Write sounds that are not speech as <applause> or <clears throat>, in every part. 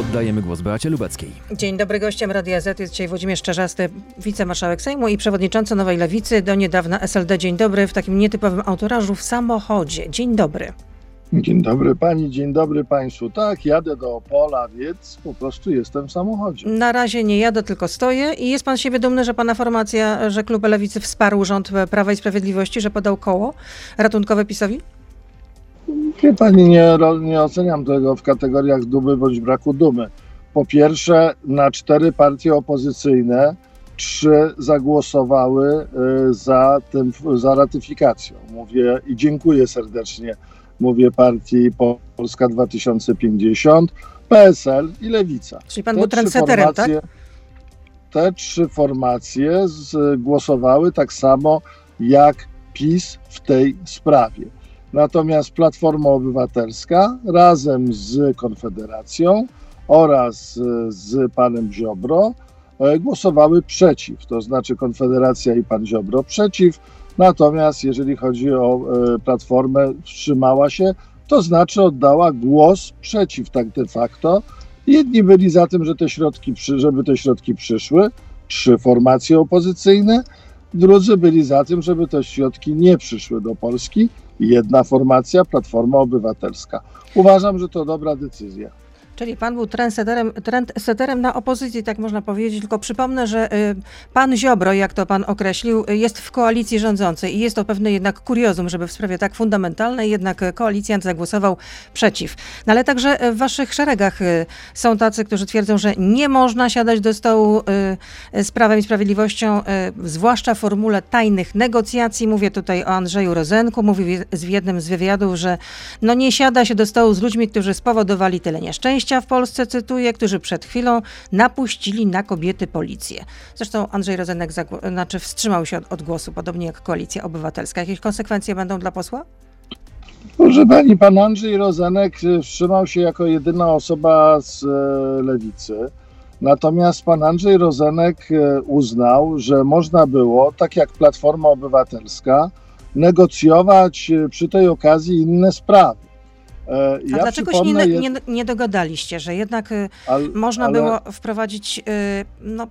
Oddajemy głos Beacie Lubeckiej. Dzień dobry, gościem Radia Z jest dzisiaj Włodzimierz Czarzasty, wicemarszałek Sejmu i przewodniczący Nowej Lewicy, do niedawna SLD. Dzień dobry, w takim nietypowym autorażu w samochodzie. Dzień dobry. Dzień dobry pani, dzień dobry państwu. Tak, jadę do Opola, więc po prostu jestem w samochodzie. Na razie nie jadę, tylko stoję i jest pan siebie dumny, że pana formacja, że klub Lewicy wsparł rząd Prawa i Sprawiedliwości, że podał koło ratunkowe PiSowi? Wie pani, nie, nie oceniam tego w kategoriach dumy bądź braku dumy. Po pierwsze, na cztery partie opozycyjne trzy zagłosowały y, za, tym, za ratyfikacją. Mówię i dziękuję serdecznie. Mówię partii Polska 2050, PSL i Lewica. Czyli pan Te był trendseterem, tak? Te trzy formacje głosowały tak samo jak PiS w tej sprawie. Natomiast Platforma Obywatelska razem z Konfederacją oraz e, z panem Ziobro e, głosowały przeciw. To znaczy Konfederacja i pan Ziobro przeciw. Natomiast jeżeli chodzi o e, Platformę, wstrzymała się, to znaczy oddała głos przeciw tak de facto. Jedni byli za tym, że te środki, żeby te środki przyszły, trzy formacje opozycyjne, drudzy byli za tym, żeby te środki nie przyszły do Polski. Jedna formacja, Platforma Obywatelska. Uważam, że to dobra decyzja. Czyli pan był trendseterem, trendseterem na opozycji, tak można powiedzieć, tylko przypomnę, że y, pan Ziobro, jak to pan określił, jest w koalicji rządzącej i jest to pewne jednak kuriozum, żeby w sprawie tak fundamentalnej jednak koalicjant zagłosował przeciw. No ale także w waszych szeregach y, są tacy, którzy twierdzą, że nie można siadać do stołu y, z Prawem i Sprawiedliwością, zwłaszcza w formule tajnych negocjacji. Mówię tutaj o Andrzeju Rozenku, mówił w jednym z wywiadów, że no nie siada się do stołu z ludźmi, którzy spowodowali tyle nieszczęścia w Polsce, cytuję, którzy przed chwilą napuścili na kobiety policję. Zresztą Andrzej Rozenek znaczy wstrzymał się od, od głosu, podobnie jak Koalicja Obywatelska. Jakieś konsekwencje będą dla posła? Proszę pani, pan Andrzej Rozenek e, wstrzymał się jako jedyna osoba z e, lewicy. Natomiast pan Andrzej Rozenek e, uznał, że można było, tak jak Platforma Obywatelska, negocjować e, przy tej okazji inne sprawy. E, A ja dlaczego się nie, nie, nie dogadaliście, że jednak y, al- można ale- było wprowadzić, y, no,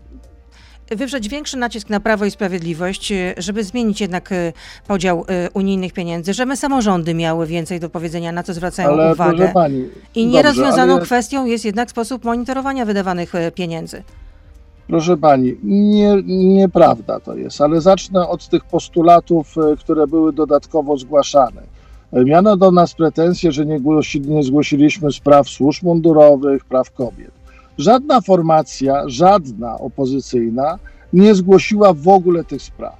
wywrzeć większy nacisk na Prawo i Sprawiedliwość, y, żeby zmienić jednak podział unijnych pieniędzy, żeby samorządy miały więcej do powiedzenia, na co zwracają Ale uwagę. pani, I nierozwiązaną ale- kwestią jest jednak sposób monitorowania wydawanych pieniędzy. Proszę pani, nie, nieprawda to jest, ale zacznę od tych postulatów, które były dodatkowo zgłaszane. E, Miano do nas pretensje, że nie, głosi, nie zgłosiliśmy spraw służb mundurowych, praw kobiet. Żadna formacja, żadna opozycyjna nie zgłosiła w ogóle tych spraw.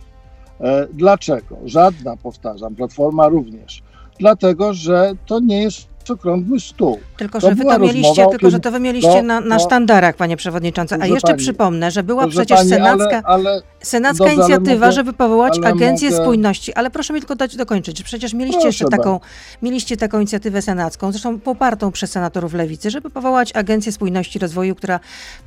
E, Dlaczego? Żadna, powtarzam, Platforma również. Dlatego, że to nie jest okrągły stół. Tylko, To że wy to mieliście, tylko, tym- że to wy mieliście to- na, na to- sztandarach, panie przewodniczący. A jeszcze pani, przypomnę, że była przecież pani, senacka, ale, ale senacka inicjatywa, mogę- żeby powołać Agencję mogę- Spójności. Ale proszę mi tylko dać dokończyć. że Przecież mieliście Proszę jeszcze taką, bardzo. mieliście taką inicjatywę senacką, zresztą popartą przez senatorów Lewicy, żeby powołać Agencję Spójności i Rozwoju, która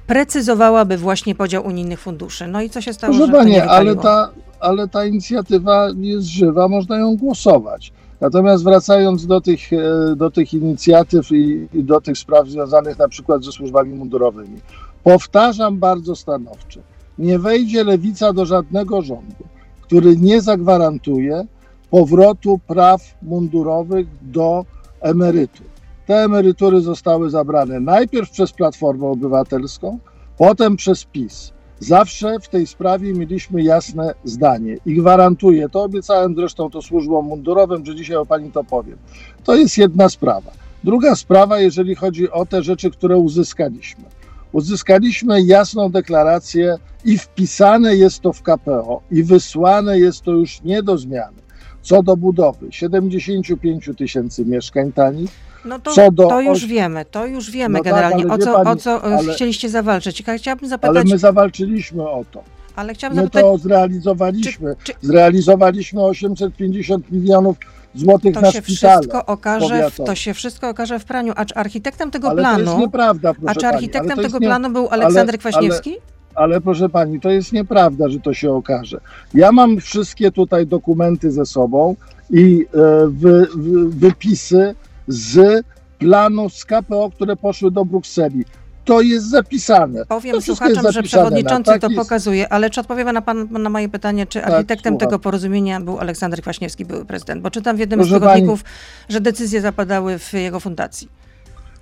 precyzowałaby właśnie podział unijnych funduszy. No i co się stało, Proszę że to nie Pani, ale ta, ale ta inicjatywa jest żywa, można ją głosować. Natomiast wracając do tych, e, do tych inicjatyw i, i do tych spraw związanych na przykład ze służbami mundurowymi, powtarzam bardzo stanowczo, nie wejdzie lewica do żadnego rządu, który nie zagwarantuje powrotu praw mundurowych do emerytur. Te emerytury zostały zabrane najpierw przez Platformę Obywatelską, potem przez PiS. Zawsze w tej sprawie mieliśmy jasne zdanie i gwarantuję, to obiecałem zresztą to służbom mundurowym, że dzisiaj o pani to powiem. To jest jedna sprawa. Druga sprawa, jeżeli chodzi o te rzeczy, które uzyskaliśmy. Uzyskaliśmy jasną deklarację i wpisane jest to w KPO i wysłane jest to już nie do zmiany. Co do budowy 75 tysięcy mieszkań tanich, No to, Co do to już oś- wiemy, to już wiemy No tak, generalnie, ale o wie co, o pani, co e, ale- chcieliście zawalczyć. Chciałabym ale zapytać, my zawalczyliśmy o to. ale chciałabym My zapytać, to zrealizowaliśmy. czy- Zrealizowaliśmy 850 milionów złotych to na się szpitale. wszystko okaże, w, powiatowe. to się wszystko okaże w praniu. A czy architektem tego ale to jest planu, nieprawda, proszę a czy pani, ale architektem jest tego nie- planu był Aleksander Kwaśniewski? Ale proszę pani, to jest nieprawda, że to się okaże. Ja mam wszystkie tutaj dokumenty ze sobą i e, wy, wy, wypisy z planu z KPO, które poszły do Brukseli. To jest zapisane. Powiem To słuchaczom, że przewodniczący tak to jest. pokazuje, ale czy odpowie na pan na moje pytanie, czy architektem słucham. tego porozumienia był Aleksander Kwaśniewski, były prezydent? Bo czytam w jednym Proszę z tygodników, że decyzje zapadały w jego fundacji.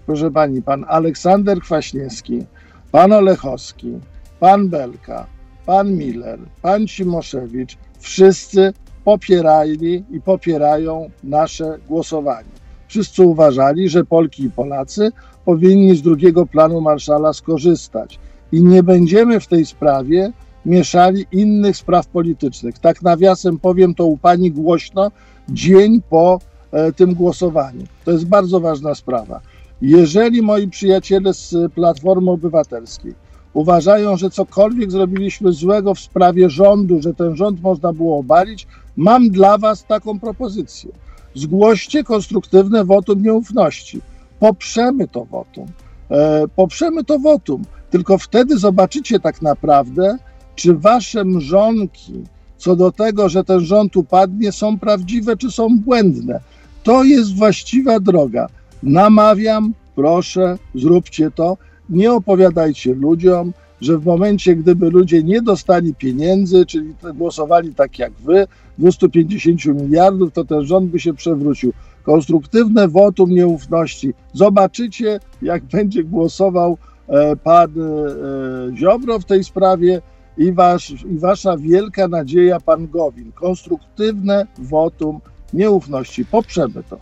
Proszę pani, pan Aleksander Kwaśniewski, pan Olechowski, pan Belka, pan Miller, pan Cimoszewicz, wszyscy popierali i popierają nasze głosowanie. Wszyscy uważali, że Polki i Polacy powinni z drugiego planu Marszala skorzystać i nie będziemy w tej sprawie mieszali innych spraw politycznych. Tak nawiasem powiem to u pani głośno, dzień po e, tym głosowaniu. To jest bardzo ważna sprawa. Jeżeli moi przyjaciele z Platformy Obywatelskiej uważają, że cokolwiek zrobiliśmy złego w sprawie rządu, że ten rząd można było obalić, mam dla Was taką propozycję. Zgłoście konstruktywne wotum nieufności. Poprzemy to wotum. E, poprzemy to wotum. Tylko wtedy zobaczycie tak naprawdę, czy Wasze mrzonki co do tego, że ten rząd upadnie, są prawdziwe, czy są błędne. To jest właściwa droga. Namawiam, proszę, zróbcie to. Nie opowiadajcie ludziom, że w momencie, gdyby ludzie nie dostali pieniędzy, czyli głosowali tak jak wy, 250 miliardów, to ten rząd by się przewrócił. Konstruktywne wotum nieufności. Zobaczycie, jak będzie głosował e, pan e, Ziobro w tej sprawie i, wasz, i wasza wielka nadzieja, pan Gowin. Konstruktywne wotum nieufności. Poprzemy to.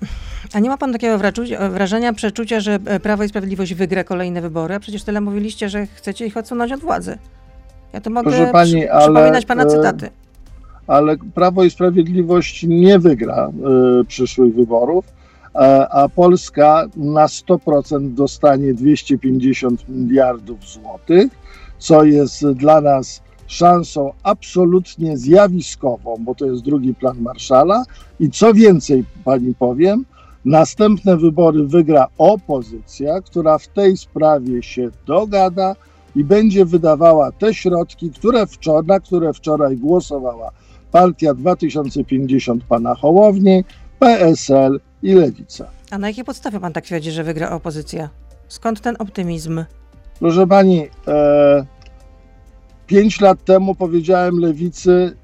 A nie ma pan takiego wrażenia, przeczucia, że e, Prawo i Sprawiedliwość wygra kolejne wybory? A przecież tyle mówiliście, że chcecie ich odsunąć od władzy. Ja tu mogę Proszę pani, przy- ale, przypominać pana e, cytaty. ale Prawo i Sprawiedliwość nie wygra y, przyszłych wyborów, a, a Polska na 100% dostanie 250 miliardów złotych, co jest dla nas szansą absolutnie zjawiskową, bo to jest drugi plan Marszala. I co więcej, pani powiem, następne wybory wygra opozycja, która w tej sprawie się dogada i będzie wydawała te środki, które wczoraj, na które wczoraj głosowała Partia 2050 pana Hołowni, PSL i Lewica. A na jakiej podstawie pan tak twierdzi, że wygra opozycja? Skąd ten optymizm? Proszę pani, e, pięć lat temu powiedziałem lewicy,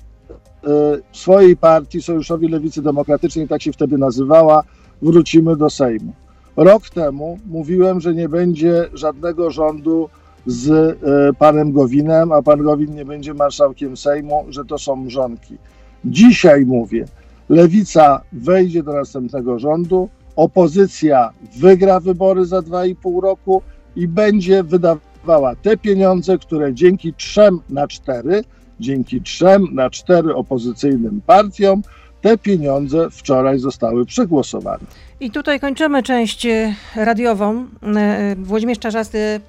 e, swojej partii, Sojuszowi Lewicy Demokratycznej, tak się wtedy nazywała, wrócimy do Sejmu. Rok temu mówiłem, że nie będzie żadnego rządu z e, panem Gowinem, a pan Gowin nie będzie marszałkiem Sejmu, że to są mrzonki. Dzisiaj mówię, lewica wejdzie do następnego rządu, opozycja wygra wybory za dwa i pół roku i będzie wydawała te pieniądze, które dzięki trzem na cztery, dzięki trzem na cztery opozycyjnym partiom, te pieniądze wczoraj zostały przegłosowane. I tutaj kończymy część e, radiową. E, Włodzimierz Czarzasty,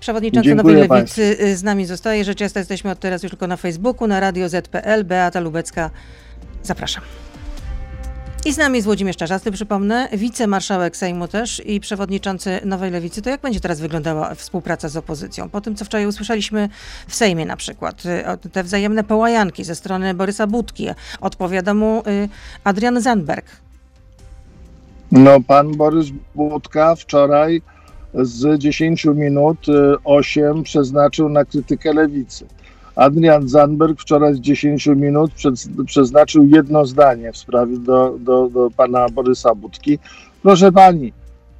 przewodniczący Dziękuję Nowej. Lewicy e, z nami zostaje. Rzecz jasna jesteśmy od teraz już tylko na Facebooku, na Radio ZPL. Beata Lubecka, zapraszam. I z nami jest Włodzimierz Czarzasty, przypomnę, wicemarszałek Sejmu też i przewodniczący Nowej Lewicy. To jak będzie teraz wyglądała współpraca z opozycją? Po tym, co wczoraj usłyszeliśmy w Sejmie na przykład, y, te wzajemne połajanki ze strony Borysa Budki, odpowiada mu y, Adrian Zandberg. No, pan Borys Budka wczoraj z 10 minut y, 8 przeznaczył na krytykę lewicy. Adrian Zandberg wczoraj z 10 minut przeznaczył jedno zdanie w sprawie do, do, do pana Borysa Budki. Proszę pani,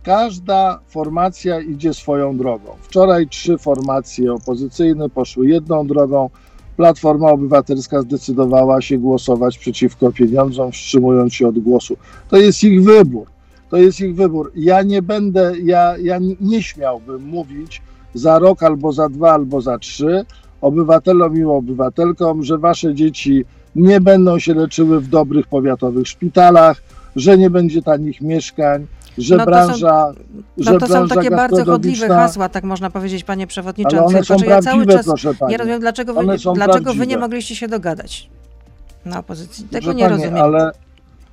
każda formacja idzie swoją drogą. Wczoraj trzy formacje opozycyjne poszły jedną drogą. Platforma Obywatelska zdecydowała się głosować przeciwko pieniądzom, wstrzymując się od głosu. To jest ich wybór. To jest ich wybór. Ja nie będę, ja, ja nie śmiałbym mówić za rok albo za dwa, albo za trzy obywatelom i obywatelkom, że wasze dzieci nie będą się leczyły w dobrych powiatowych szpitalach, że nie będzie tanich mieszkań, że No to są- branża, że No to są branża takie bardzo chodliwe hasła, tak można powiedzieć, panie Ale przewodniczący. one są ja cały czas nie rozumiem, dlaczego wy, są dlaczego wy nie mogliście się dogadać na opozycji. Tego Proszę nie pani, rozumiem. Ale,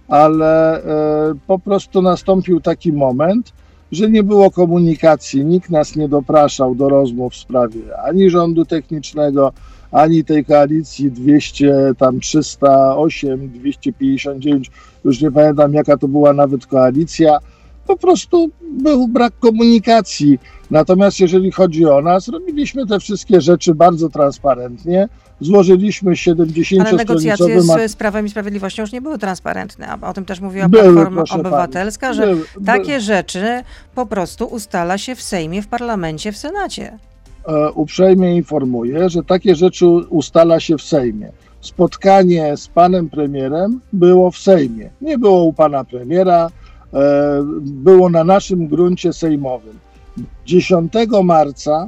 ale e, po prostu nastąpił taki moment, że nie było komunikacji, nikt nas nie dopraszał do rozmów w sprawie ani rządu technicznego, ani tej koalicji 200, tam 308, 259, już nie pamiętam jaka to była nawet koalicja. Po prostu był brak komunikacji. Natomiast jeżeli chodzi o nas, robiliśmy te wszystkie rzeczy bardzo transparentnie. Złożyliśmy 70 Ale negocjacje z, z Prawem i Sprawiedliwością już nie były transparentne. A o tym też mówiła Były, Platforma Obywatelska, pani. że Były, takie były. rzeczy po prostu ustala się w Sejmie, w parlamencie, w Senacie. e, uprzejmie informuję, że takie rzeczy ustala się w Sejmie. Spotkanie z panem premierem było w Sejmie. Nie było u pana premiera, było na naszym gruncie sejmowym. 10 marca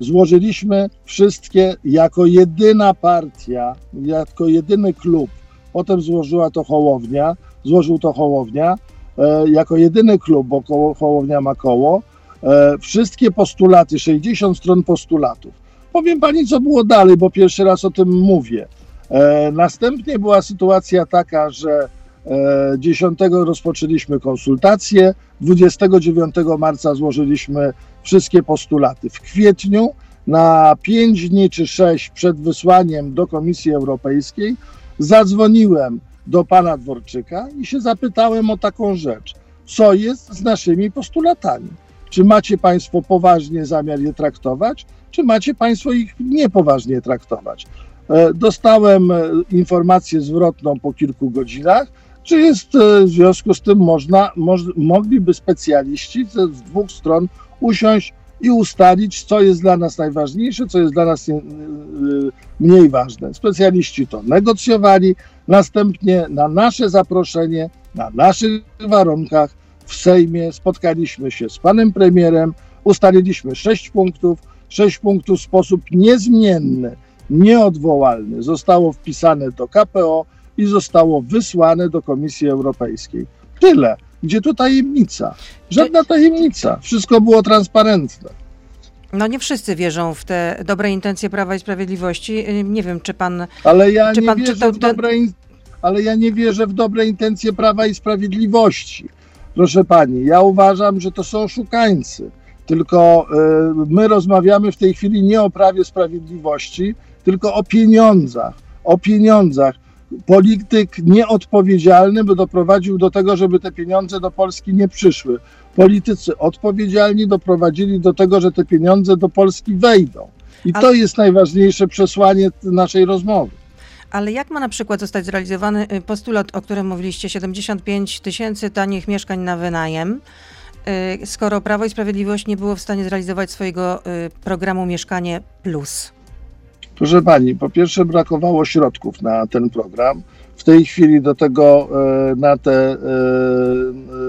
złożyliśmy wszystkie jako jedyna partia, jako jedyny klub. Potem złożyła to Hołownia, złożył to Hołownia, e, jako jedyny klub, bo koło, Hołownia ma koło, e, wszystkie postulaty, 60 stron postulatów. Powiem pani, co było dalej, bo pierwszy raz o tym mówię. E, następnie była sytuacja taka, że e, 10 rozpoczęliśmy konsultacje, 29 marca złożyliśmy wszystkie postulaty. W kwietniu, na 5 dni czy 6 przed wysłaniem do Komisji Europejskiej, zadzwoniłem do pana Dworczyka i się zapytałem o taką rzecz. Co jest z naszymi postulatami? Czy macie Państwo poważnie zamiar je traktować, czy macie Państwo ich niepoważnie traktować? E, Dostałem e, informację zwrotną po kilku godzinach, czy jest e, w związku z tym można, moż, mogliby specjaliści z, z dwóch stron usiąść i ustalić, co jest dla nas najważniejsze, co jest dla nas nie- y, mniej ważne. Specjaliści to negocjowali, następnie na nasze zaproszenie, na naszych warunkach w Sejmie spotkaliśmy się z panem premierem, ustaliliśmy sześć punktów, sześć punktów w sposób niezmienny, nieodwołalny zostało wpisane do KPO i zostało wysłane do Komisji Europejskiej. Tyle. Gdzie tu tajemnica? Żadna tajemnica. Wszystko było transparentne. No nie wszyscy wierzą w te dobre intencje Prawa i Sprawiedliwości. Nie wiem, czy pan Ale ja Czy nie pan wierzę czytał w dobre, ale ja nie wierzę w dobre intencje Prawa i Sprawiedliwości. Proszę pani, ja uważam, że to są szukańcy. Tylko y, my rozmawiamy w tej chwili nie o prawie sprawiedliwości, tylko o pieniądzach. O pieniądzach. Polityk nieodpowiedzialny by doprowadził do tego, żeby te pieniądze do Polski nie przyszły. Politycy odpowiedzialni doprowadzili do tego, że te pieniądze do Polski wejdą. I to jest najważniejsze przesłanie naszej rozmowy. Ale jak ma na przykład zostać zrealizowany y, postulat, o którym mówiliście, 75 tysięcy tanich mieszkań na wynajem, y, skoro Prawo i Sprawiedliwość nie było w stanie zrealizować swojego y, programu Mieszkanie Plus? Proszę pani, po pierwsze brakowało środków na ten program. W tej chwili do tego, e, na te, e,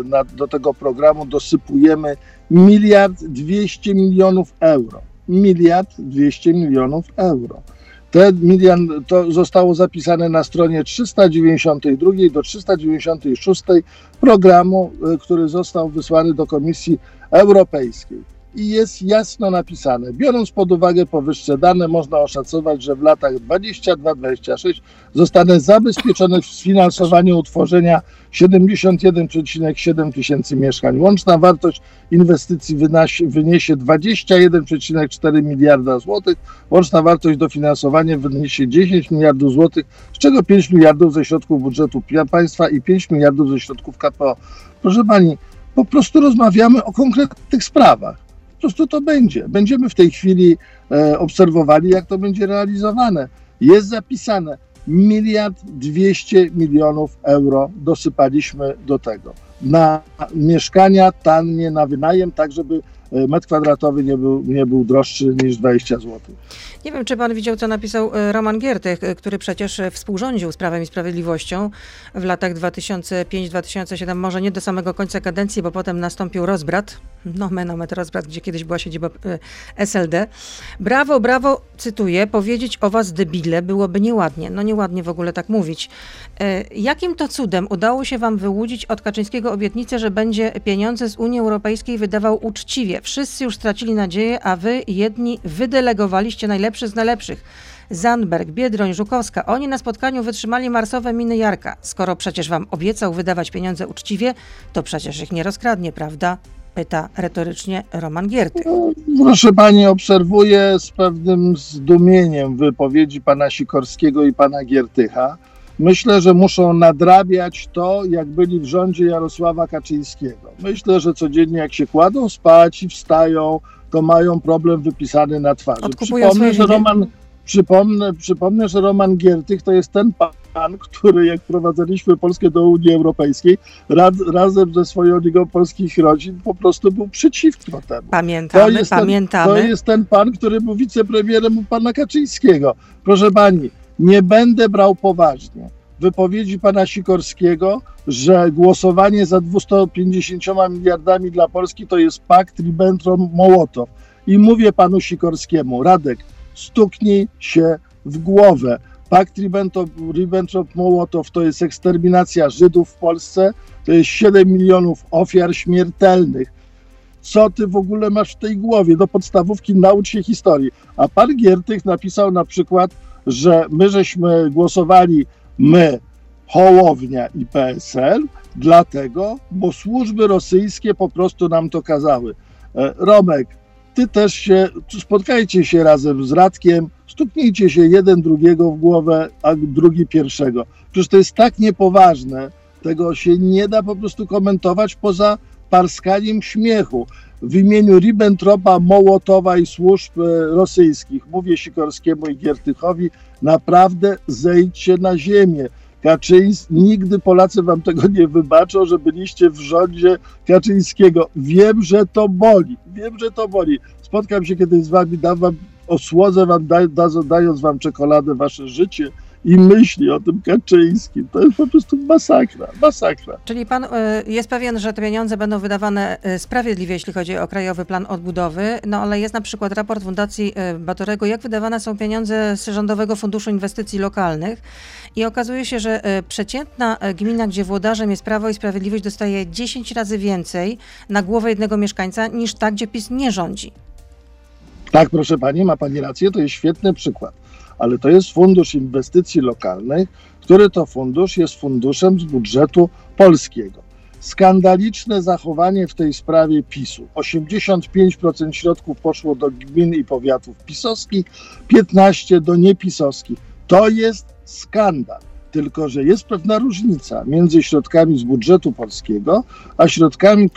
na, do tego programu dosypujemy miliard dwieście milionów euro. Miliard dwieście milionów euro. Te miliard, to zostało zapisane na stronie 392 do 396 programu, e, który został wysłany do Komisji Europejskiej i jest jasno napisane. Biorąc pod uwagę powyższe dane, można oszacować, że w latach 22-26 zostanie zabezpieczone sfinansowanie utworzenia 71,7 tysięcy mieszkań. Łączna wartość inwestycji wyniesie 21,4 miliarda złotych. Łączna wartość dofinansowania wyniesie 10 miliardów złotych, z czego 5 miliardów ze środków budżetu państwa i 5 miliardów ze środków KPO. Proszę pani, po prostu rozmawiamy o konkretnych sprawach. Prostu to będzie. Będziemy w tej chwili e, obserwowali, jak to będzie realizowane. Jest zapisane miliard dwieście milionów euro dosypaliśmy do tego. Na mieszkania tannie, na wynajem, tak żeby metr kwadratowy nie był, nie był droższy niż 20 zł. Nie wiem, czy pan widział, co napisał y, Roman Giertych, y, który przecież y, współrządził z Prawem i Sprawiedliwością w latach 2005-2007, może nie do samego końca kadencji, bo potem nastąpił rozbrat, no menometr rozbrat, gdzie kiedyś była siedziba y, SLD. Brawo, brawo, cytuję, powiedzieć o was debile byłoby nieładnie. No nieładnie w ogóle tak mówić. Y, Jakim to cudem udało się wam wyłudzić od Kaczyńskiego obietnicę, że będzie pieniądze z Unii Europejskiej wydawał uczciwie? Wszyscy już stracili nadzieję, a wy jedni wydelegowaliście najlepszych z najlepszych. Zandberg, Biedroń, Żukowska, oni na spotkaniu wytrzymali marsowe miny Jarka. Skoro przecież wam obiecał wydawać pieniądze uczciwie, to przecież ich nie rozkradnie, prawda? Pyta retorycznie Roman Giertych. Proszę pani, obserwuję z pewnym zdumieniem wypowiedzi pana Sikorskiego i pana Giertycha. Myślę, że muszą nadrabiać to, jak byli w rządzie Jarosława Kaczyńskiego. Myślę, że codziennie jak się kładą spać i wstają, to mają problem wypisany na twarzy. Odkupują Przypomnę, że. Roman, przypomnę, przypomnę, że Roman Giertych to jest ten pan, który jak prowadziliśmy Polskę do Unii Europejskiej, raz, razem ze swoją ligą polskich rodzin po prostu był przeciwko temu. Pamiętamy, ten- pamiętamy. To jest ten pan, który był wicepremierem u pana Kaczyńskiego. Proszę pani, nie będę brał poważnie wypowiedzi pana Sikorskiego, że głosowanie za 250 miliardami dla Polski to jest pakt Ribbentrop-Mołotow. I mówię panu Sikorskiemu, Radek, stuknij się w głowę. Pakt Ribbentrop- Ribbentrop-Mołotow to jest eksterminacja Żydów w Polsce, to jest 7 milionów ofiar śmiertelnych co ty w ogóle masz w tej głowie? Do podstawówki naucz się historii. A pan Giertych napisał na przykład, że my żeśmy głosowali, my, Hołownia i PSL, dlatego, bo służby rosyjskie po prostu nam to kazały. E, Romek, ty też się, spotkajcie się razem z Radkiem, stuknijcie się jeden drugiego w głowę, a drugi pierwszego. Przecież to jest tak niepoważne, tego się nie da po prostu komentować poza parskaniem śmiechu. W imieniu Ribbentropa, Mołotowa i służb e, rosyjskich mówię Sikorskiemu i Giertychowi, naprawdę zejdźcie na ziemię. Kaczyński, nigdy Polacy wam tego nie wybaczą, że byliście w rządzie Kaczyńskiego. Wiem, że to boli, wiem, że to boli. Spotkam się kiedyś z wami, dam wam, osłodzę wam, da, da, dając wam czekoladę, wasze życie i myśli o tym Kaczyńskim. To jest po prostu masakra, masakra. Czyli pan y, jest pewien, że te pieniądze będą wydawane y, sprawiedliwie, jeśli chodzi o Krajowy Plan Odbudowy, no ale jest na przykład raport Fundacji y, Batorego, jak wydawane są pieniądze z Rządowego Funduszu Inwestycji Lokalnych i okazuje się, że przeciętna gmina, gdzie włodarzem jest Prawo i Sprawiedliwość, dostaje 10 razy więcej na głowę jednego mieszkańca niż ta, gdzie PiS nie rządzi. Tak, proszę pani, ma pani rację, to jest świetny przykład. Ale to jest fundusz inwestycji lokalnych, który to fundusz jest funduszem z budżetu polskiego. Skandaliczne zachowanie w tej sprawie PiSu. 85% środków poszło do gmin i powiatów pisowskich, 15% do niepisowskich. To jest skandal. Tylko, że jest pewna różnica między środkami z budżetu polskiego, a środkami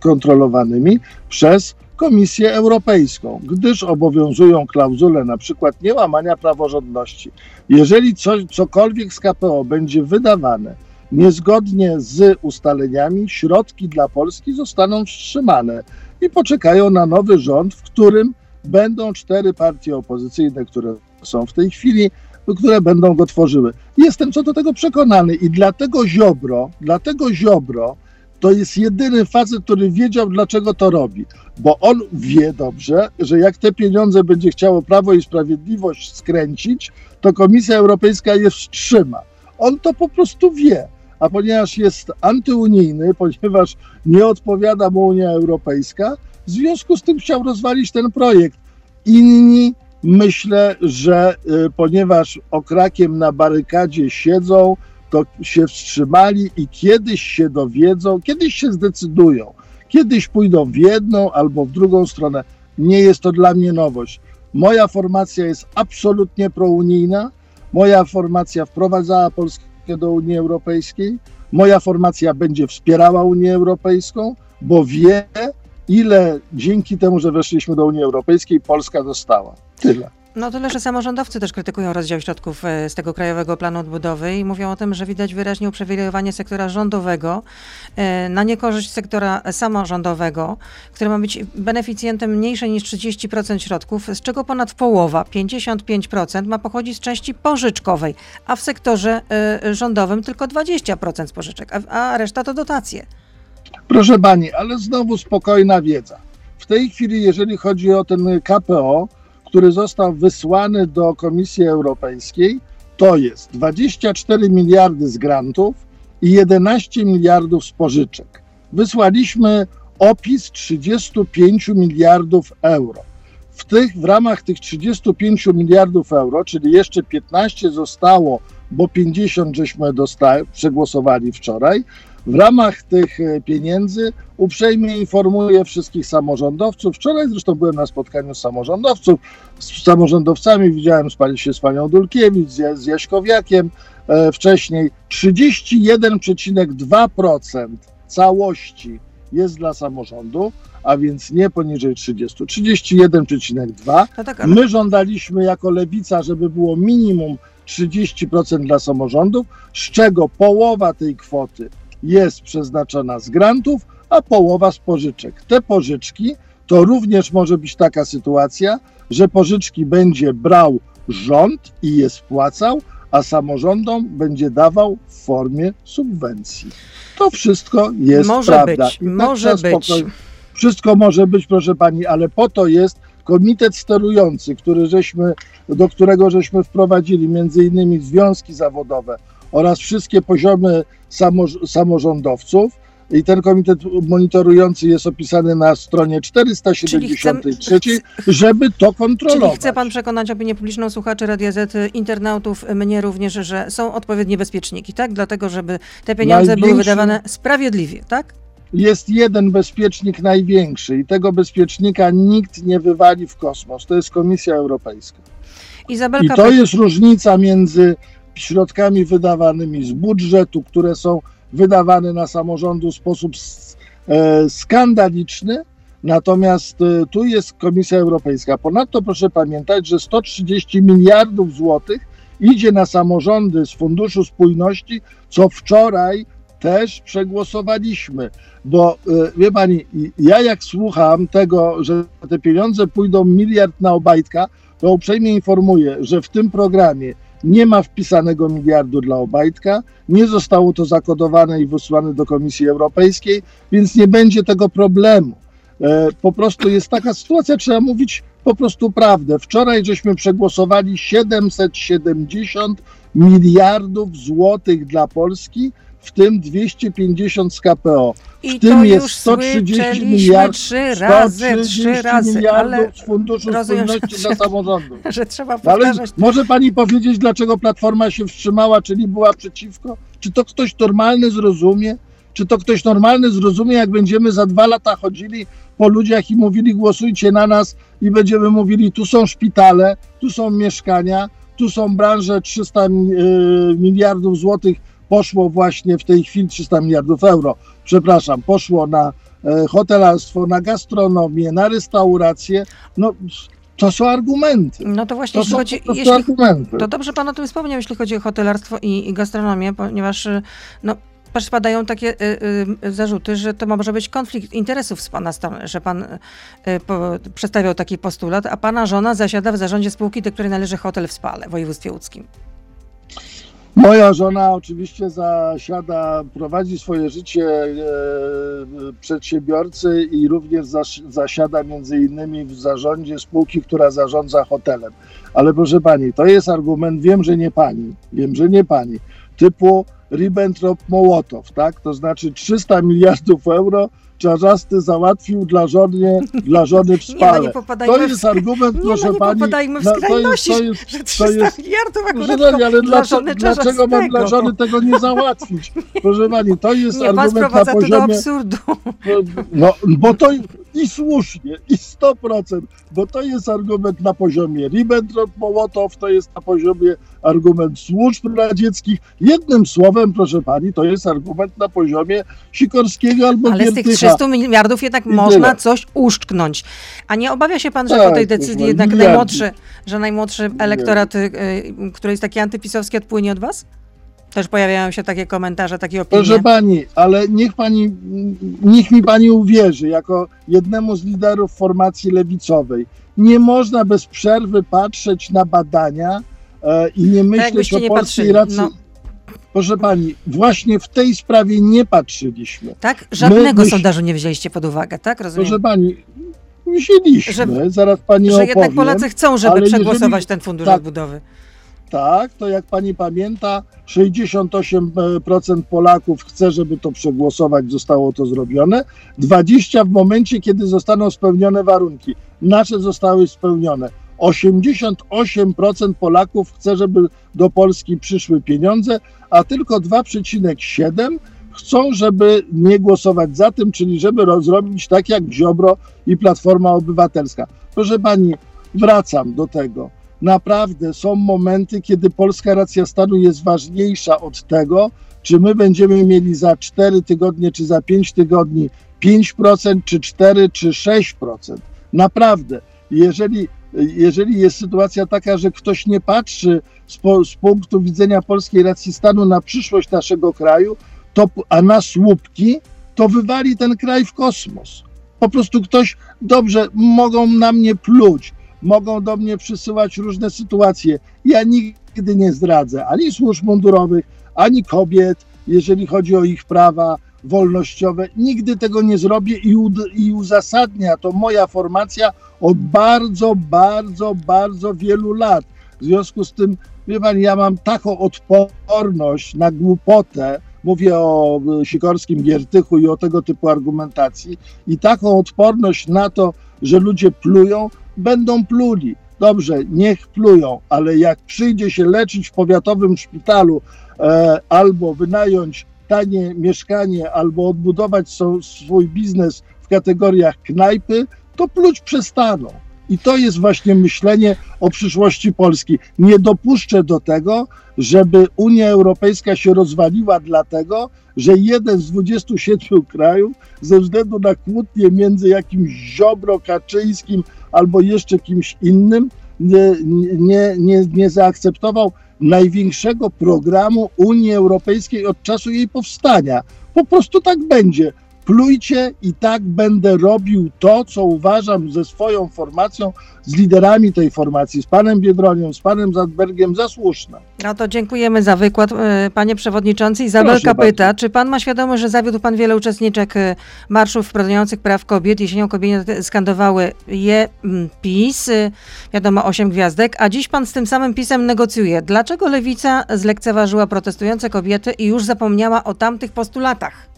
kontrolowanymi przez Komisję Europejską, gdyż obowiązują klauzule przykład niełamania praworządności. Jeżeli coś, cokolwiek z KPO będzie wydawane niezgodnie z ustaleniami, środki dla Polski zostaną wstrzymane i poczekają na nowy rząd, w którym będą cztery partie opozycyjne, które są w tej chwili, które będą go tworzyły. Jestem co do tego przekonany i dlatego Ziobro, dlatego Ziobro to jest jedyny facet, który wiedział, dlaczego to robi. Bo on wie dobrze, że jak te pieniądze będzie chciało Prawo i Sprawiedliwość skręcić, to Komisja Europejska je wstrzyma. On to po prostu wie. A ponieważ jest antyunijny, ponieważ nie odpowiada mu Unia Europejska, w związku z tym chciał rozwalić ten projekt. Inni myślę, że y, ponieważ okrakiem na barykadzie siedzą, to się wstrzymali i kiedyś się dowiedzą, kiedyś się zdecydują, kiedyś pójdą w jedną albo w drugą stronę. Nie jest to dla mnie nowość. Moja formacja jest absolutnie prounijna. Moja formacja wprowadzała Polskę do Unii Europejskiej. Moja formacja będzie wspierała Unię Europejską, bo wie, ile dzięki temu, że weszliśmy do Unii Europejskiej, Polska dostała. Tyle. No tyle, że samorządowcy też krytykują rozdział środków e, z tego Krajowego Planu Odbudowy i mówią o tym, że widać wyraźnie uprzywilejowanie sektora rządowego e, na niekorzyść sektora samorządowego, który ma być beneficjentem mniejszej niż 30% środków, z czego ponad połowa, 55% ma pochodzić z części pożyczkowej, a w sektorze e, rządowym tylko 20% z pożyczek, a reszta to dotacje. Proszę pani, ale znowu spokojna wiedza. W tej chwili, jeżeli chodzi o ten KPO, który został wysłany do Komisji Europejskiej, to jest 24 miliardy z grantów i 11 miliardów z pożyczek. Wysłaliśmy opis 35 miliardów euro. W, tych, w ramach tych 35 miliardów euro, czyli jeszcze 15 zostało, bo 50 żeśmy dostali, przegłosowali wczoraj, w ramach tych e, pieniędzy uprzejmie informuję wszystkich samorządowców. Wczoraj zresztą byłem na spotkaniu z samorządowców, z samorządowcami, widziałem się z panią Dulkiewicz, z Jaśkowiakiem. e, wcześniej, 31,2% całości jest dla samorządu, a więc nie poniżej 30, 31,2%. No tak, ale My żądaliśmy jako lewica, żeby było minimum 30% dla samorządów, z czego połowa tej kwoty jest przeznaczona z grantów, a połowa z pożyczek. Te pożyczki to również może być taka sytuacja, że pożyczki będzie brał rząd i je spłacał, a samorządom będzie dawał w formie subwencji. To wszystko jest może prawda. być, I tak może trzeba być. wszystko może być, proszę pani, ale po to jest komitet sterujący, który żeśmy, do którego żeśmy wprowadzili między innymi związki zawodowe oraz wszystkie poziomy samo, samorządowców. I ten komitet monitorujący jest opisany na stronie 473, żeby to kontrolować. Czyli chce pan przekonać opinię publiczną, słuchaczy Radia Z, internautów, mnie również, że są odpowiednie bezpieczniki, tak? Dlatego, żeby te pieniądze były wydawane sprawiedliwie, tak? jest jeden bezpiecznik największy i tego bezpiecznika nikt nie wywali w kosmos. To jest Komisja Europejska. I Izabelka to Pe- jest różnica między środkami wydawanymi z budżetu, które są wydawane na samorządu w sposób e, skandaliczny, natomiast e, tu jest Komisja Europejska. Ponadto proszę pamiętać, że 130 miliardów złotych idzie na samorządy z Funduszu Spójności, co wczoraj też przegłosowaliśmy, bo e, wie pani, ja jak słucham tego, że te pieniądze pójdą miliard na Obajtka, to uprzejmie informuję, że w tym programie nie ma wpisanego miliardu dla Obajtka, nie zostało to zakodowane i wysłane do Komisji Europejskiej, więc nie będzie tego problemu. E, Po prostu jest taka sytuacja, trzeba mówić po prostu prawdę. Wczoraj żeśmy przegłosowali 770 miliardów złotych dla Polski, w tym 250 z KPO. I w tym to jest już 130 słyszeliśmy miliard- trzy razy, 130 trzy razy, miliardów ale z Funduszu rozumiem, że- Spójności dla samorządów. <laughs> że trzeba ale powtarzać. może pani powiedzieć, dlaczego Platforma się wstrzymała, czyli była przeciwko? Czy to ktoś normalny zrozumie? Czy to ktoś normalny zrozumie, jak będziemy za dwa lata chodzili po ludziach i mówili głosujcie na nas i będziemy mówili tu są szpitale, tu są mieszkania, tu są branże 300 mi- y, miliardów złotych poszło właśnie w tej chwili 300 miliardów euro, przepraszam, poszło na e, hotelarstwo, na gastronomię, na restaurację. No to są argumenty. No to właśnie, To jeśli są chodzi, prostu jeśli, argumenty. to dobrze pan o tym wspomniał, jeśli chodzi o hotelarstwo i, i gastronomię, ponieważ y, no, padają takie y, y, zarzuty, że to może być konflikt interesów z pana strony, że pan y, po, przedstawiał taki postulat, a pana żona zasiada w zarządzie spółki, do której należy hotel w Spale, w województwie łódzkim. Moja żona oczywiście zasiada, prowadzi swoje życie e, przedsiębiorcy i również zas, zasiada między innymi w zarządzie spółki, która zarządza hotelem. Ale proszę pani, to jest argument, wiem, że nie pani, wiem, że nie pani, typu Ribbentrop-Mołotow, tak? To znaczy 300 miliardów euro Czarzasty załatwił dla żony, dla żony w <laughs> Nie, no nie To jest argument, nie, proszę no nie pani. popadajmy w na- to jest, skrajności, to jest, że to 300 jest miliardów akurat Proszę pani, ale dla dlaczego, żony dlaczego mam dla żony tego nie załatwić? Proszę pani, to jest Nie, pan argument na sprowadza to do poziomie. absurdu. No, bo to i słusznie, i 100%, bo to jest argument na poziomie Ribbentrop-Mołotow, to jest na poziomie argument służb radzieckich. Jednym słowem, proszę pani, to jest argument na poziomie Sikorskiego albo Ale z tych Giertycha. 300 miliardów jednak można coś uszczknąć. A nie obawia się pan, że Tak, po tej decyzji jednak miliardy. najmłodszy, że najmłodszy elektorat, y, y, który jest taki antypisowski, odpłynie od was? Też pojawiają się takie komentarze, takie opinie. Proszę pani, ale niech pani, niech mi pani uwierzy, jako jednemu z liderów formacji lewicowej, nie można bez przerwy patrzeć na badania i nie myśleć jakbyście o polskiej racji. no. Proszę pani, właśnie w tej sprawie nie patrzyliśmy. Tak? Żadnego myśl- sondażu nie wzięliście pod uwagę, tak? Rozumiem. Proszę pani, wzięliśmy, Że- zaraz pani że opowiem. jednak Polacy chcą, żeby przegłosować jeżeli- ten fundusz tak. odbudowy. Tak, to jak pani pamięta, 68% Polaków chce, żeby to przegłosować, zostało to zrobione. 20% w momencie, kiedy zostaną spełnione warunki. Nasze zostały spełnione. 88% Polaków chce, żeby do Polski przyszły pieniądze, a tylko 2,7% chcą, żeby nie głosować za tym, czyli żeby ro- zrobić tak jak Ziobro i Platforma Obywatelska. Proszę pani, wracam do tego naprawdę są momenty, kiedy polska racja stanu jest ważniejsza od tego, czy my będziemy mieli za 4 tygodnie, czy za 5 tygodni 5%, czy 4, czy 6%. Naprawdę, jeżeli, jeżeli jest sytuacja taka, że ktoś nie patrzy z, po, z punktu widzenia polskiej racji stanu na przyszłość naszego kraju, to, a na słupki, to wywali ten kraj w kosmos. Po prostu ktoś, dobrze, mogą na mnie pluć, mogą do mnie przysyłać różne sytuacje. Ja nigdy nie zdradzę ani służb mundurowych, ani kobiet, jeżeli chodzi o ich prawa wolnościowe. Nigdy tego nie zrobię i, i uzasadnia to moja formacja od bardzo, bardzo, bardzo wielu lat. W związku z tym, wie pan, ja mam taką odporność na głupotę, mówię o Sikorskim Giertychu i o tego typu argumentacji, i taką odporność na to, że ludzie plują, będą pluli. Dobrze, niech plują, ale jak przyjdzie się leczyć w powiatowym szpitalu e, albo wynająć tanie mieszkanie, albo odbudować swój biznes w kategoriach knajpy, to pluć przestaną. I to jest właśnie myślenie o przyszłości Polski. Nie dopuszczę do tego, żeby Unia Europejska się rozwaliła dlatego, że jeden z 27 krajów ze względu na kłótnię między jakimś Ziobro, Kaczyńskim albo jeszcze kimś innym nie, nie, nie, nie zaakceptował największego programu Unii Europejskiej od czasu jej powstania. Po prostu tak będzie plujcie i tak będę robił to, co uważam ze swoją formacją, z liderami tej formacji, z panem Biedroniem, z panem Zadbergiem za słuszne. No to dziękujemy za wykład, e, panie przewodniczący. Izabelka pyta, czy pan ma świadomość, że zawiódł pan wiele uczestniczek e, marszów wprowadzających praw kobiet? Jesienią kobiety skandowały je PiS, e, wiadomo, osiem gwiazdek, a dziś pan z tym samym PiSem negocjuje. Dlaczego lewica zlekceważyła protestujące kobiety i już zapomniała o tamtych postulatach?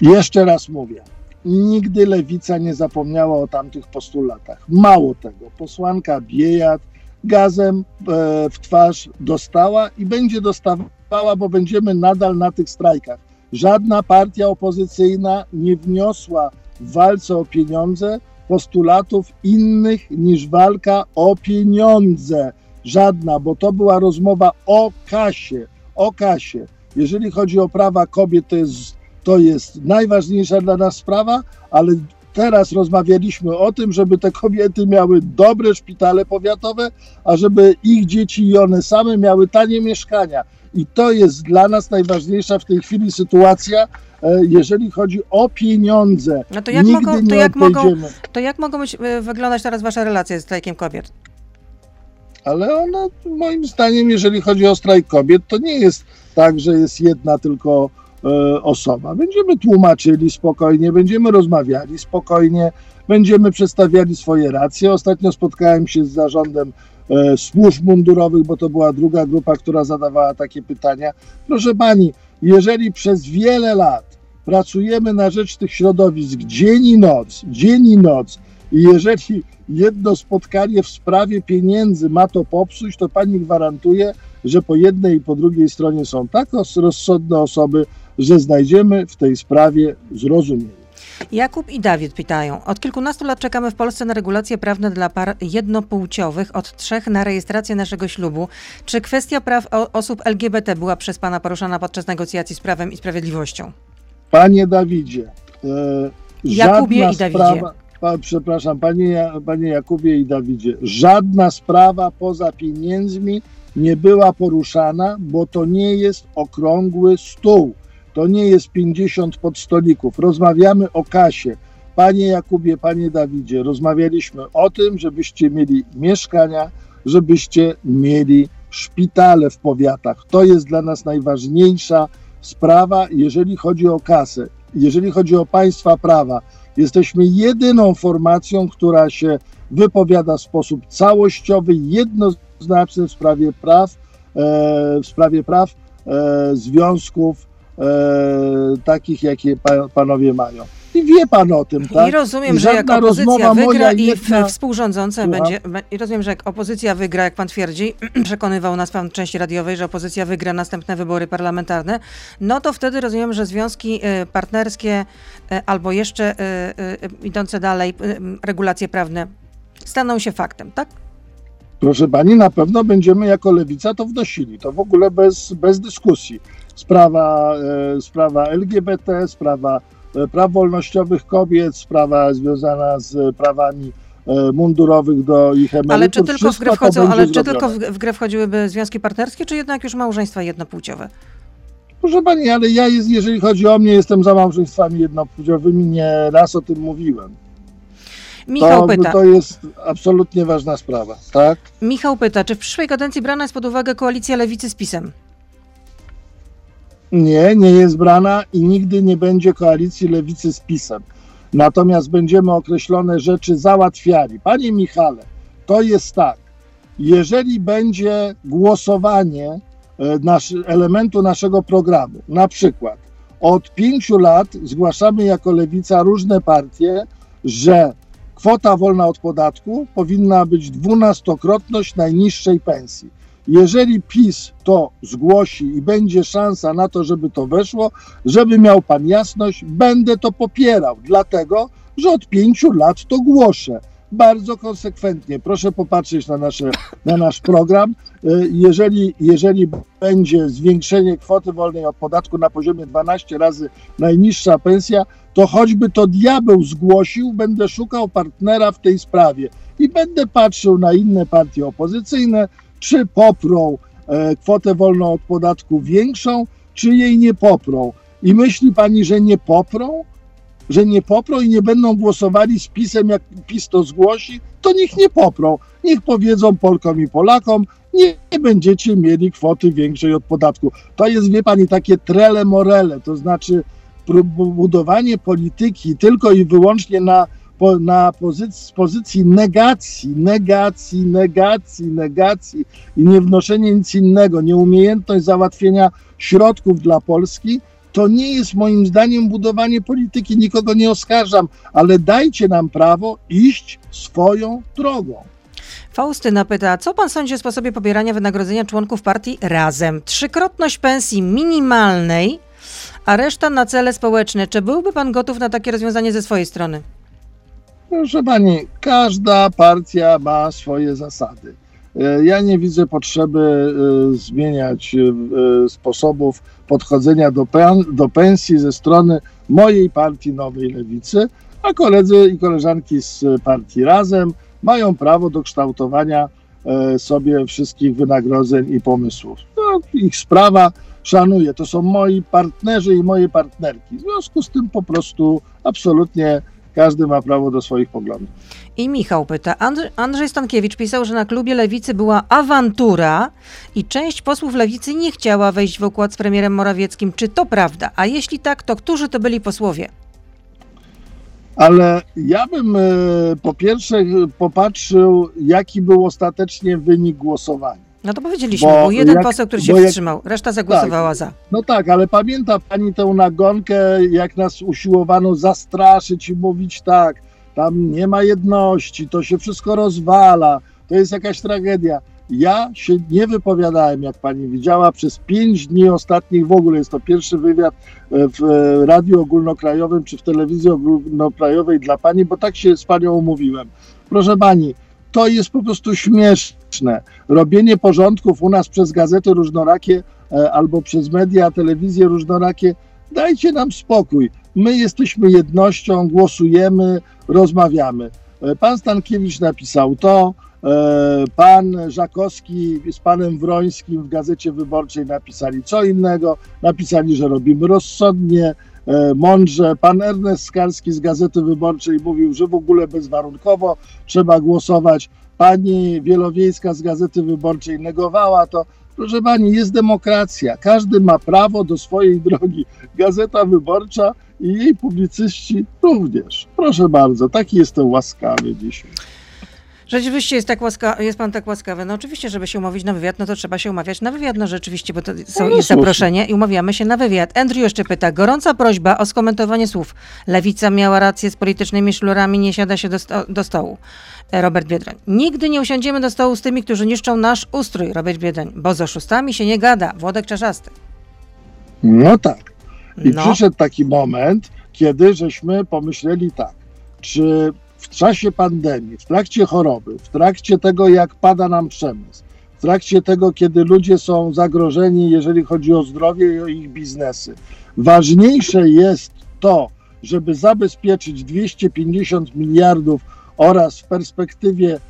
Jeszcze raz mówię, nigdy lewica nie zapomniała o tamtych postulatach. Mało tego, posłanka Biejat gazem e, w twarz dostała i będzie dostawała, bo będziemy nadal na tych strajkach. Żadna partia opozycyjna nie wniosła w walce o pieniądze postulatów innych niż walka o pieniądze. Żadna, bo to była rozmowa o kasie, o kasie. Jeżeli chodzi o prawa kobiet, to jest to jest najważniejsza dla nas sprawa, ale teraz rozmawialiśmy o tym, żeby te kobiety miały dobre szpitale powiatowe, a żeby ich dzieci i one same miały tanie mieszkania. I to jest dla nas najważniejsza w tej chwili sytuacja, e, jeżeli chodzi o pieniądze. No to jak, Nigdy mogą, to jak, mogą, to jak mogą być, e, wyglądać teraz wasze relacje z strajkiem kobiet? Ale ona, moim zdaniem, jeżeli chodzi o strajk kobiet, to nie jest tak, że jest jedna tylko osoba. Będziemy tłumaczyli spokojnie, będziemy rozmawiali spokojnie, będziemy przedstawiali swoje racje. Ostatnio spotkałem się z zarządem e, służb mundurowych, bo to była druga grupa, która zadawała takie pytania. Proszę pani, jeżeli przez wiele lat pracujemy na rzecz tych środowisk dzień i noc, dzień i noc, i jeżeli jedno spotkanie w sprawie pieniędzy ma to popsuć, to pani gwarantuje, że po jednej i po drugiej stronie są tak rozsądne osoby, że znajdziemy w tej sprawie zrozumienie. Jakub i Dawid pytają. Od kilkunastu lat czekamy w Polsce na regulacje prawne dla par jednopłciowych, od trzech na rejestrację naszego ślubu. Czy kwestia praw osób LGBT była przez Pana poruszana podczas negocjacji z Prawem i Sprawiedliwością? Panie Dawidzie, e, Jakubie i Dawidzie. Sprawa, pa, przepraszam, panie, panie Jakubie i Dawidzie, żadna sprawa poza pieniędzmi nie była poruszana, bo to nie jest okrągły stół. To nie jest 50 podstolików. Rozmawiamy o kasie. Panie Jakubie, panie Dawidzie, rozmawialiśmy o tym, żebyście mieli mieszkania, żebyście mieli szpitale w powiatach. To jest dla nas najważniejsza sprawa, jeżeli chodzi o kasę. Jeżeli chodzi o państwa prawa, jesteśmy jedyną formacją, która się wypowiada w sposób całościowy, jednoznaczny w sprawie praw, e, w sprawie praw e, związków takich, jakie panowie mają. I wie pan o tym, tak? I rozumiem, I że jak opozycja wygra i jedna... współrządzące Słucham? będzie. I rozumiem, że jak opozycja wygra, jak pan twierdzi, <clears throat> przekonywał nas pan w części radiowej, że opozycja wygra następne wybory parlamentarne, no to wtedy rozumiem, że związki y, partnerskie y, albo jeszcze idące dalej regulacje prawne staną się faktem, tak? Proszę pani, na pewno będziemy jako lewica to wnosili. To w ogóle bez, bez dyskusji. Sprawa, e, sprawa LGBT, sprawa e, praw wolnościowych kobiet, sprawa związana z prawami e, mundurowych do ich emerytur. Ale czy tylko w grę wchodzą, ale czy tylko w, w grę wchodziłyby związki partnerskie, czy jednak już małżeństwa jednopłciowe? Proszę pani, ale ja, jest, jeżeli chodzi o mnie, jestem za małżeństwami jednopłciowymi, nie raz o tym mówiłem. Michał To, pyta, to jest absolutnie ważna sprawa, tak? Michał pyta, czy w przyszłej kadencji brana jest pod uwagę koalicja lewicy z PiSem? Nie, nie jest brana i nigdy nie będzie koalicji lewicy z PiSem. Natomiast będziemy określone rzeczy załatwiali. Panie Michale, to jest tak. Jeżeli będzie głosowanie e, nasz, elementu naszego programu, na przykład od pięciu lat zgłaszamy jako lewica różne partie, że kwota wolna od podatku powinna być dwunastokrotność najniższej pensji. Jeżeli PiS to zgłosi i będzie szansa na to, żeby to weszło, żeby miał pan jasność, będę to popierał, dlatego że od pięciu lat to głoszę. Bardzo konsekwentnie. Proszę popatrzeć na, nasze, na nasz program. Y, Jeżeli, jeżeli będzie zwiększenie kwoty wolnej od podatku na poziomie 12 razy najniższa pensja, to choćby to diabeł zgłosił, będę szukał partnera w tej sprawie i będę patrzył na inne partie opozycyjne, czy poprą e, kwotę wolną od podatku większą, czy jej nie poprą. I myśli pani, że nie poprą? Że nie poprą i nie będą głosowali z PiSem, jak PiS to zgłosi, to niech nie poprą. Niech powiedzą Polkom i Polakom, nie, nie będziecie mieli kwoty większej od podatku. To jest, wie pani, takie trele morele, to znaczy budowanie polityki tylko i wyłącznie na, po, na pozycji, z pozycji negacji, negacji, negacji, negacji i nie wnoszenie nic innego, nieumiejętność załatwienia środków dla Polski, to nie jest moim zdaniem budowanie polityki. Nikogo nie oskarżam, ale dajcie nam prawo iść swoją drogą. Faustyna pyta, co pan sądzi o sposobie pobierania wynagrodzenia członków partii razem? Trzykrotność pensji minimalnej, a reszta na cele społeczne. Czy byłby pan gotów na takie rozwiązanie ze swojej strony? Proszę pani, każda partia ma swoje zasady. E, Ja nie widzę potrzeby e, zmieniać e, sposobów podchodzenia do, do pensji ze strony mojej partii Nowej Lewicy, a koledzy i koleżanki z partii Razem mają prawo do kształtowania sobie wszystkich wynagrodzeń i pomysłów. No, ich sprawa, szanuję. To są moi partnerzy i moje partnerki. W związku z tym po prostu absolutnie każdy ma prawo do swoich poglądów. I Michał pyta, Andrzej, Andrzej Stankiewicz pisał, że na klubie Lewicy była awantura i część posłów Lewicy nie chciała wejść w układ z premierem Morawieckim. Czy to prawda? A jeśli tak, to którzy to byli posłowie? Ale ja bym e, po pierwsze e, popatrzył, jaki był ostatecznie wynik głosowania. No to powiedzieliśmy, Bo był jeden jak- poseł, który się jak- wstrzymał, reszta zagłosowała za. No tak, ale pamięta pani tę nagonkę, jak nas usiłowano zastraszyć i mówić tak, tam nie ma jedności, to się wszystko rozwala, to jest jakaś tragedia. Ja się nie wypowiadałem, jak pani widziała, przez pięć dni ostatnich w ogóle. Jest to pierwszy wywiad e, w e, Radiu Ogólnokrajowym czy w Telewizji Ogólnokrajowej dla pani, bo tak się z panią umówiłem. Proszę pani, to jest po prostu śmieszne. Robienie porządków u nas przez gazety różnorakie e, albo przez media, telewizje różnorakie. Dajcie nam spokój. My jesteśmy jednością, głosujemy, rozmawiamy. E, Pan Stankiewicz napisał to, e, pan Żakowski z panem Wrońskim w Gazecie Wyborczej napisali co innego, napisali, że robimy rozsądnie, mądrze. Pan Ernest Skarski z Gazety Wyborczej mówił, że w ogóle bezwarunkowo trzeba głosować. Pani Wielowiejska z Gazety Wyborczej negowała to. Proszę pani, jest demokracja. Każdy ma prawo do swojej drogi. Gazeta Wyborcza i jej publicyści również. Proszę bardzo, taki jestem łaskawy dzisiaj. Rzeczywiście jest, tak łaska, jest pan tak łaskawy. No oczywiście, żeby się umówić na wywiad, no to trzeba się umawiać na wywiad, no rzeczywiście, bo to są, No, jest słusznie. zaproszenie i umawiamy się na wywiad. Andrew jeszcze pyta, gorąca prośba o skomentowanie słów. Lewica miała rację z politycznymi szlurami, nie siada się do, sto, do stołu. E, Robert Biedroń. Nigdy nie usiądziemy do stołu z tymi, którzy niszczą nasz ustrój, Robert Biedroń, bo z oszustami się nie gada. Włodek Czarzasty. No tak. I No, przyszedł taki moment, kiedy żeśmy pomyśleli tak, czy w czasie pandemii, w trakcie choroby, w trakcie tego, jak pada nam przemysł, w trakcie tego, kiedy ludzie są zagrożeni, jeżeli chodzi o zdrowie i o ich biznesy, ważniejsze jest to, żeby zabezpieczyć 250 miliardów oraz w perspektywie e,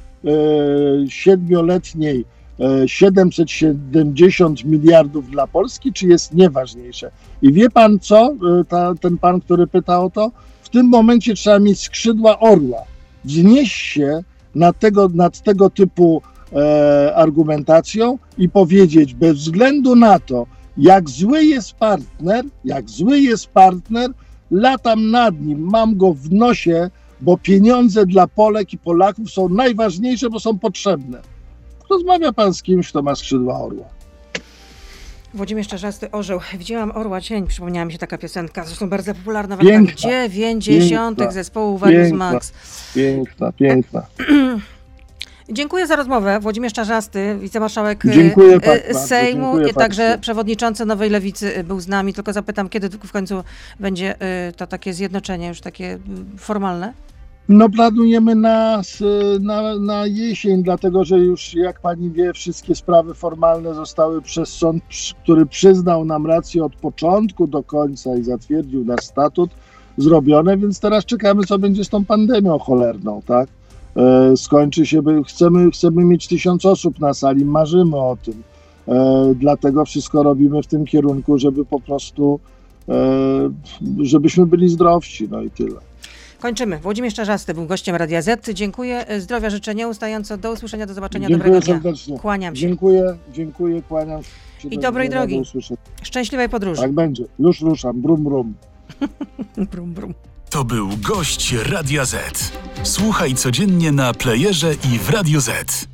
siedmioletniej e, 770 miliardów dla Polski, czy jest nieważniejsze? I wie pan co, e, ta, ten pan, który pyta o to? Tym momencie trzeba mieć skrzydła orła, wznieść się nad tego, nad tego typu e, argumentacją i powiedzieć, bez względu na to, jak zły jest partner, jak zły jest partner, latam nad nim, mam go w nosie, bo pieniądze dla Polek i Polaków są najważniejsze, bo są potrzebne. Rozmawia pan z kimś, kto ma skrzydła orła. Włodzimierz Czarzasty, Orzeł. Widziałam Orła Cień, przypomniała mi się taka piosenka, zresztą bardzo popularna w latach Piękna. 90. Piękna. zespołu Various. Max. Piękna, piękna. <clears throat> Dziękuję za rozmowę. Włodzimierz Czarzasty, wicemarszałek e, Dziękuję bardzo, Sejmu, dziękuję także bardzo. przewodniczący Nowej Lewicy e, był z nami. Tylko zapytam, kiedy w końcu będzie to takie zjednoczenie już takie formalne? No planujemy na, na, na jesień, dlatego że już jak pani wie, wszystkie sprawy formalne zostały przez sąd, który przyznał nam rację od początku do końca i zatwierdził nasz statut, zrobione, więc teraz czekamy, co będzie z tą pandemią cholerną, tak? E, skończy się, by, chcemy, chcemy mieć tysiąc osób na sali, marzymy o tym. E, dlatego wszystko robimy w tym kierunku, żeby po prostu, e, żebyśmy byli zdrowsi, no i tyle. Kończymy. Włodzimierz Czarzasty był gościem Radia Z. Dziękuję. Zdrowia życzę nieustająco. Do usłyszenia, do zobaczenia. Dziękuję Dobrego dnia. serdecznie. Kłaniam się. Dziękuję, dziękuję, kłaniam się. I Do dobrej drogi. Szczęśliwej podróży. Tak będzie. Już ruszam. Brum, brum. <laughs> Brum, brum. To był gość Radia Z. Słuchaj codziennie na playerze i w Radio Z.